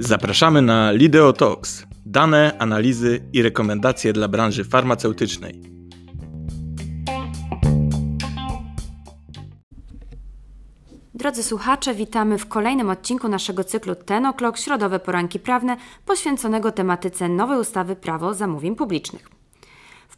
Zapraszamy na Lideo Talks. Dane, analizy i rekomendacje dla branży farmaceutycznej. Drodzy słuchacze, witamy w kolejnym odcinku naszego cyklu Ten O'Clock Środowe Poranki Prawne poświęconego tematyce nowej ustawy Prawo zamówień publicznych.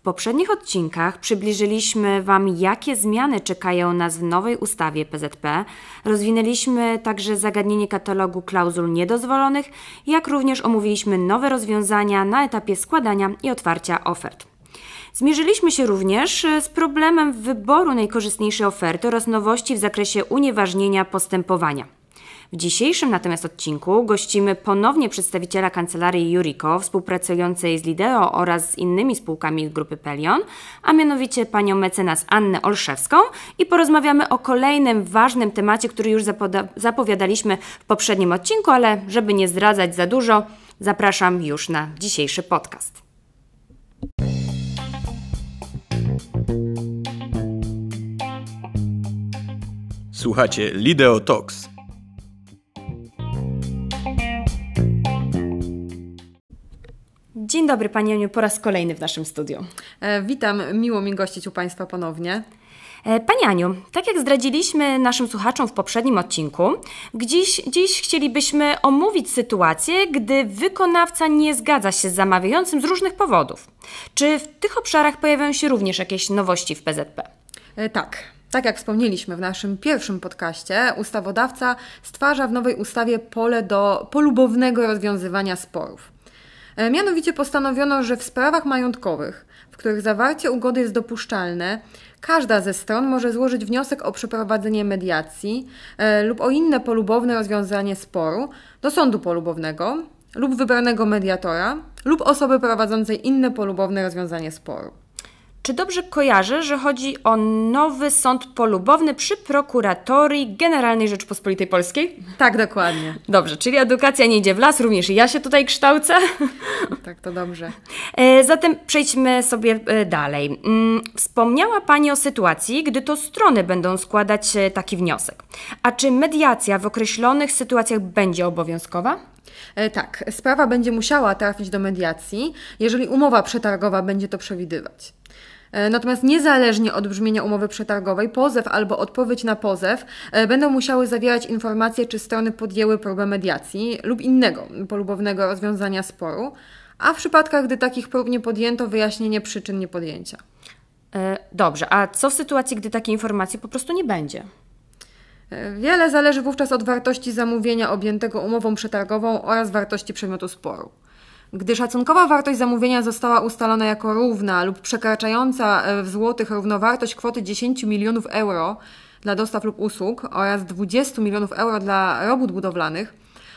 W poprzednich odcinkach przybliżyliśmy Wam, jakie zmiany czekają nas w nowej ustawie PZP. Rozwinęliśmy także zagadnienie katalogu klauzul niedozwolonych, jak również omówiliśmy nowe rozwiązania na etapie składania i otwarcia ofert. Zmierzyliśmy się również z problemem wyboru najkorzystniejszej oferty oraz nowości w zakresie unieważnienia postępowania. W dzisiejszym natomiast odcinku gościmy ponownie przedstawiciela kancelarii Juriko, współpracującej z Lideo oraz z innymi spółkami grupy Pelion, a mianowicie panią mecenas Annę Olszewską i porozmawiamy o kolejnym ważnym temacie, który już zapowiadaliśmy w poprzednim odcinku, ale żeby nie zdradzać za dużo, zapraszam już na dzisiejszy podcast. Słuchacie Lideo Talks dobry Pani Aniu, po raz kolejny w naszym studiu. E, witam, miło mi gościć u Państwa ponownie. E, Pani Aniu, tak jak zdradziliśmy naszym słuchaczom w poprzednim odcinku, dziś, dziś chcielibyśmy omówić sytuację, gdy wykonawca nie zgadza się z zamawiającym z różnych powodów. Czy w tych obszarach pojawiają się również jakieś nowości w PZP? E, tak. Tak jak wspomnieliśmy w naszym pierwszym podcaście, ustawodawca stwarza w nowej ustawie pole do polubownego rozwiązywania sporów. E, mianowicie postanowiono, że w sprawach majątkowych, w których zawarcie ugody jest dopuszczalne, każda ze stron może złożyć wniosek o przeprowadzenie mediacji e, lub o inne polubowne rozwiązanie sporu do sądu polubownego lub wybranego mediatora lub osoby prowadzącej inne polubowne rozwiązanie sporu. Czy dobrze kojarzę, że chodzi o nowy sąd polubowny przy Prokuratorii Generalnej Rzeczpospolitej Polskiej? Tak, dokładnie. Dobrze, czyli edukacja nie idzie w las, również i ja się tutaj kształcę. Tak, to dobrze. E, zatem przejdźmy sobie e, dalej. Mm, wspomniała Pani o sytuacji, gdy to strony będą składać e, taki wniosek. A czy mediacja w określonych sytuacjach będzie obowiązkowa? Tak, sprawa będzie musiała trafić do mediacji, jeżeli umowa przetargowa będzie to przewidywać. E, natomiast niezależnie od brzmienia umowy przetargowej, pozew albo odpowiedź na pozew e, będą musiały zawierać informacje, czy strony podjęły próbę mediacji lub innego polubownego rozwiązania sporu, a w przypadkach, gdy takich prób nie podjęto, wyjaśnienie przyczyn niepodjęcia. E, dobrze, a co w sytuacji, gdy takiej informacji po prostu nie będzie? Wiele zależy wówczas od wartości zamówienia objętego umową przetargową oraz wartości przedmiotu sporu. Gdy szacunkowa wartość zamówienia została ustalona jako równa lub przekraczająca e, w złotych równowartość kwoty 10 milionów euro dla dostaw lub usług oraz 20 milionów euro dla robót budowlanych,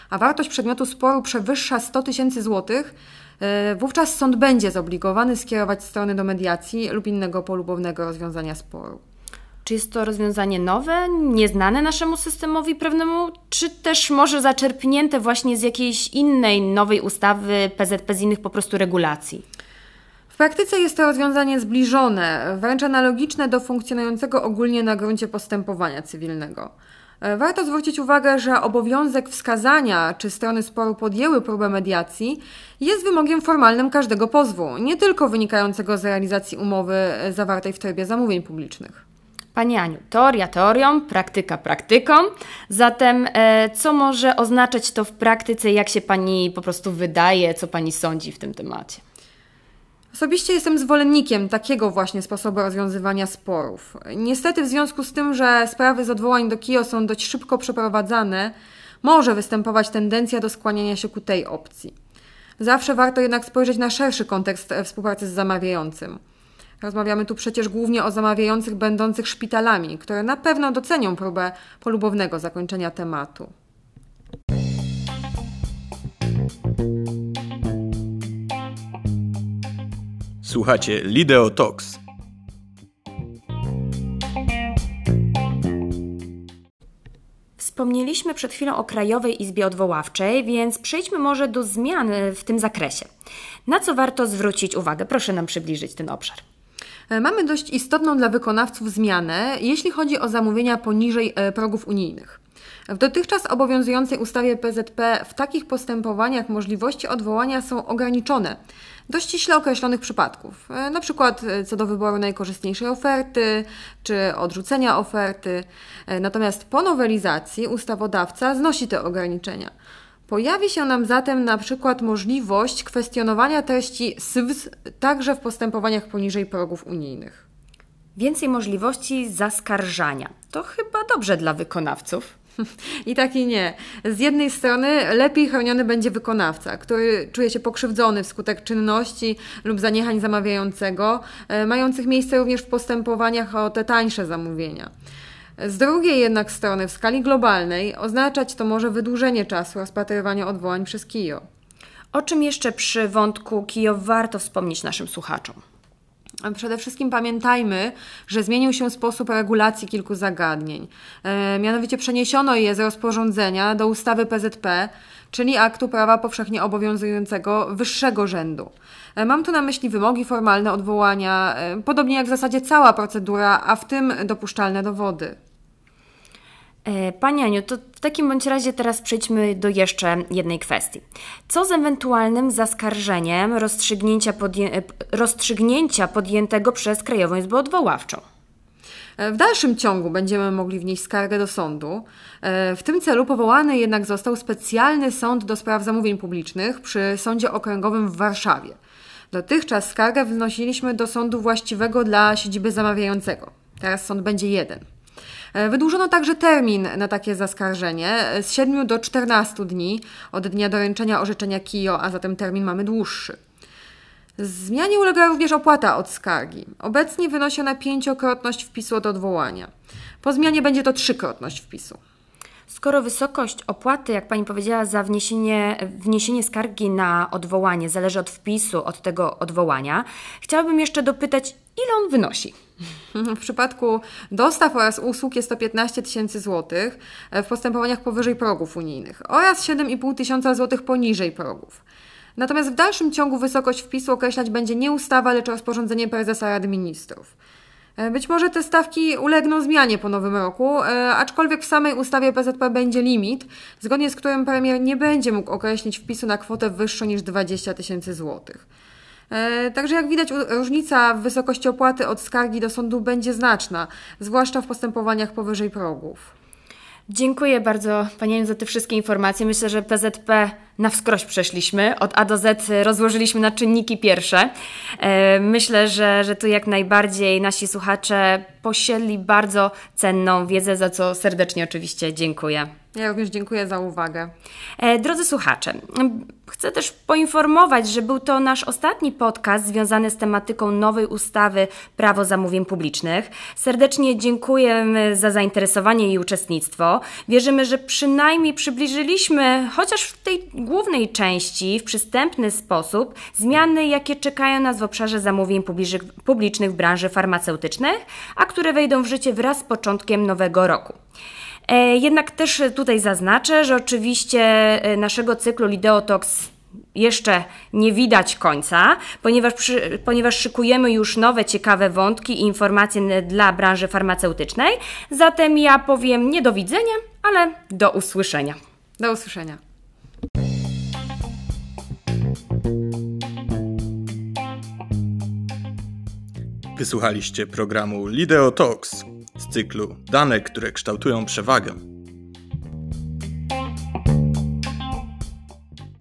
a wartość przedmiotu sporu przewyższa 100 tysięcy złotych, e, wówczas sąd będzie zobligowany skierować strony do mediacji lub innego polubownego rozwiązania sporu. Czy jest to rozwiązanie nowe, nieznane naszemu systemowi prawnemu, czy też może zaczerpnięte właśnie z jakiejś innej nowej ustawy PZP, z innych po prostu regulacji? W praktyce jest to rozwiązanie zbliżone, wręcz analogiczne do funkcjonującego ogólnie na gruncie postępowania cywilnego. E, warto zwrócić uwagę, że obowiązek wskazania, czy strony sporu podjęły próbę mediacji, jest wymogiem formalnym każdego pozwu, nie tylko wynikającego z realizacji umowy zawartej w trybie zamówień publicznych. Pani Aniu, teoria teorią, praktyka praktyką. Zatem, e, co może oznaczać to w praktyce, jak się Pani po prostu wydaje, co Pani sądzi w tym temacie? Osobiście jestem zwolennikiem takiego właśnie sposobu rozwiązywania sporów. Niestety, w związku z tym, że sprawy z odwołań do KIO są dość szybko przeprowadzane, może występować tendencja do skłaniania się ku tej opcji. Zawsze warto jednak spojrzeć na szerszy kontekst współpracy z zamawiającym. Rozmawiamy tu przecież głównie o zamawiających będących szpitalami, które na pewno docenią próbę polubownego zakończenia tematu. Słuchacie Lideo Talks. Wspomnieliśmy przed chwilą o Krajowej Izbie Odwoławczej, więc przejdźmy może do zmian w tym zakresie. Na co warto zwrócić uwagę? Proszę nam przybliżyć ten obszar. E, mamy dość istotną dla wykonawców zmianę, jeśli chodzi o zamówienia poniżej e, progów unijnych. W dotychczas obowiązującej ustawie PZP w takich postępowaniach możliwości odwołania są ograniczone do ściśle określonych przypadków, e, na przykład co do wyboru najkorzystniejszej oferty czy odrzucenia oferty. Natomiast po nowelizacji ustawodawca znosi te ograniczenia. Pojawi się nam zatem na przykład możliwość kwestionowania treści SWS także w postępowaniach poniżej progów unijnych. Więcej możliwości zaskarżania. To chyba dobrze dla wykonawców. I tak i nie. Z jednej strony lepiej chroniony będzie wykonawca, który czuje się pokrzywdzony wskutek czynności lub zaniechań zamawiającego, e, mających miejsce również w postępowaniach o te tańsze zamówienia. Z drugiej jednak strony, w skali globalnej, oznaczać to może wydłużenie czasu rozpatrywania odwołań przez KIO. O czym jeszcze przy wątku KIO warto wspomnieć naszym słuchaczom? Przede wszystkim pamiętajmy, że zmienił się sposób regulacji kilku zagadnień. E, mianowicie przeniesiono je z rozporządzenia do ustawy PZP, czyli aktu prawa powszechnie obowiązującego wyższego rzędu. E, mam tu na myśli wymogi formalne odwołania, e, podobnie jak w zasadzie cała procedura, a w tym dopuszczalne dowody. E, Pani Aniu, to w takim bądź razie teraz przejdźmy do jeszcze jednej kwestii. Co z ewentualnym zaskarżeniem rozstrzygnięcia, podję- rozstrzygnięcia podjętego przez Krajową Izbę Odwoławczą? W dalszym ciągu będziemy mogli wnieść skargę do sądu. W tym celu powołany jednak został specjalny sąd do spraw zamówień publicznych przy Sądzie Okręgowym w Warszawie. Dotychczas skargę wnosiliśmy do sądu właściwego dla siedziby zamawiającego. Teraz sąd będzie jeden. E, wydłużono także termin na takie zaskarżenie z 7 do 14 dni od dnia doręczenia orzeczenia KIO, a zatem termin mamy dłuższy. Zmianie ulega również opłata od skargi. Obecnie wynosi ona pięciokrotność wpisu od odwołania. Po zmianie będzie to trzykrotność wpisu. Skoro wysokość opłaty, jak Pani powiedziała, za wniesienie, wniesienie skargi na odwołanie zależy od wpisu, od tego odwołania, chciałabym jeszcze dopytać, ile on wynosi? W przypadku dostaw oraz usług jest to 15 tysięcy złotych w postępowaniach powyżej progów unijnych oraz 7,5 tysiąca złotych poniżej progów. Natomiast w dalszym ciągu wysokość wpisu określać będzie nie ustawa, lecz rozporządzenie prezesa Rady Ministrów. E, być może te stawki ulegną zmianie po nowym roku, e, aczkolwiek w samej ustawie PZP będzie limit, zgodnie z którym premier nie będzie mógł określić wpisu na kwotę wyższą niż 20 tysięcy złotych. E, także jak widać, różnica w wysokości opłaty od skargi do sądu będzie znaczna, zwłaszcza w postępowaniach powyżej progów. Dziękuję bardzo Pani za te wszystkie informacje. Myślę, że PZP na wskroś przeszliśmy. Od A do Z rozłożyliśmy na czynniki pierwsze. E, myślę, że, że tu jak najbardziej nasi słuchacze posiedli bardzo cenną wiedzę, za co serdecznie oczywiście dziękuję. Ja również dziękuję za uwagę. E, drodzy słuchacze, chcę też poinformować, że był to nasz ostatni podcast związany z tematyką nowej ustawy Prawo zamówień publicznych. Serdecznie dziękujemy za zainteresowanie i uczestnictwo. Wierzymy, że przynajmniej przybliżyliśmy, chociaż w tej głównej części, w przystępny sposób, zmiany, jakie czekają nas w obszarze zamówień publicznych w branży farmaceutycznej, a które wejdą w życie wraz z początkiem nowego roku. E, jednak też tutaj zaznaczę, że oczywiście e, naszego cyklu Lideotox jeszcze nie widać końca, ponieważ, przy, ponieważ szykujemy już nowe, ciekawe wątki i informacje dla branży farmaceutycznej. Zatem ja powiem nie do widzenia, ale do usłyszenia. Do usłyszenia. Wysłuchaliście programu Lideo Talks z cyklu Dane, które kształtują przewagę.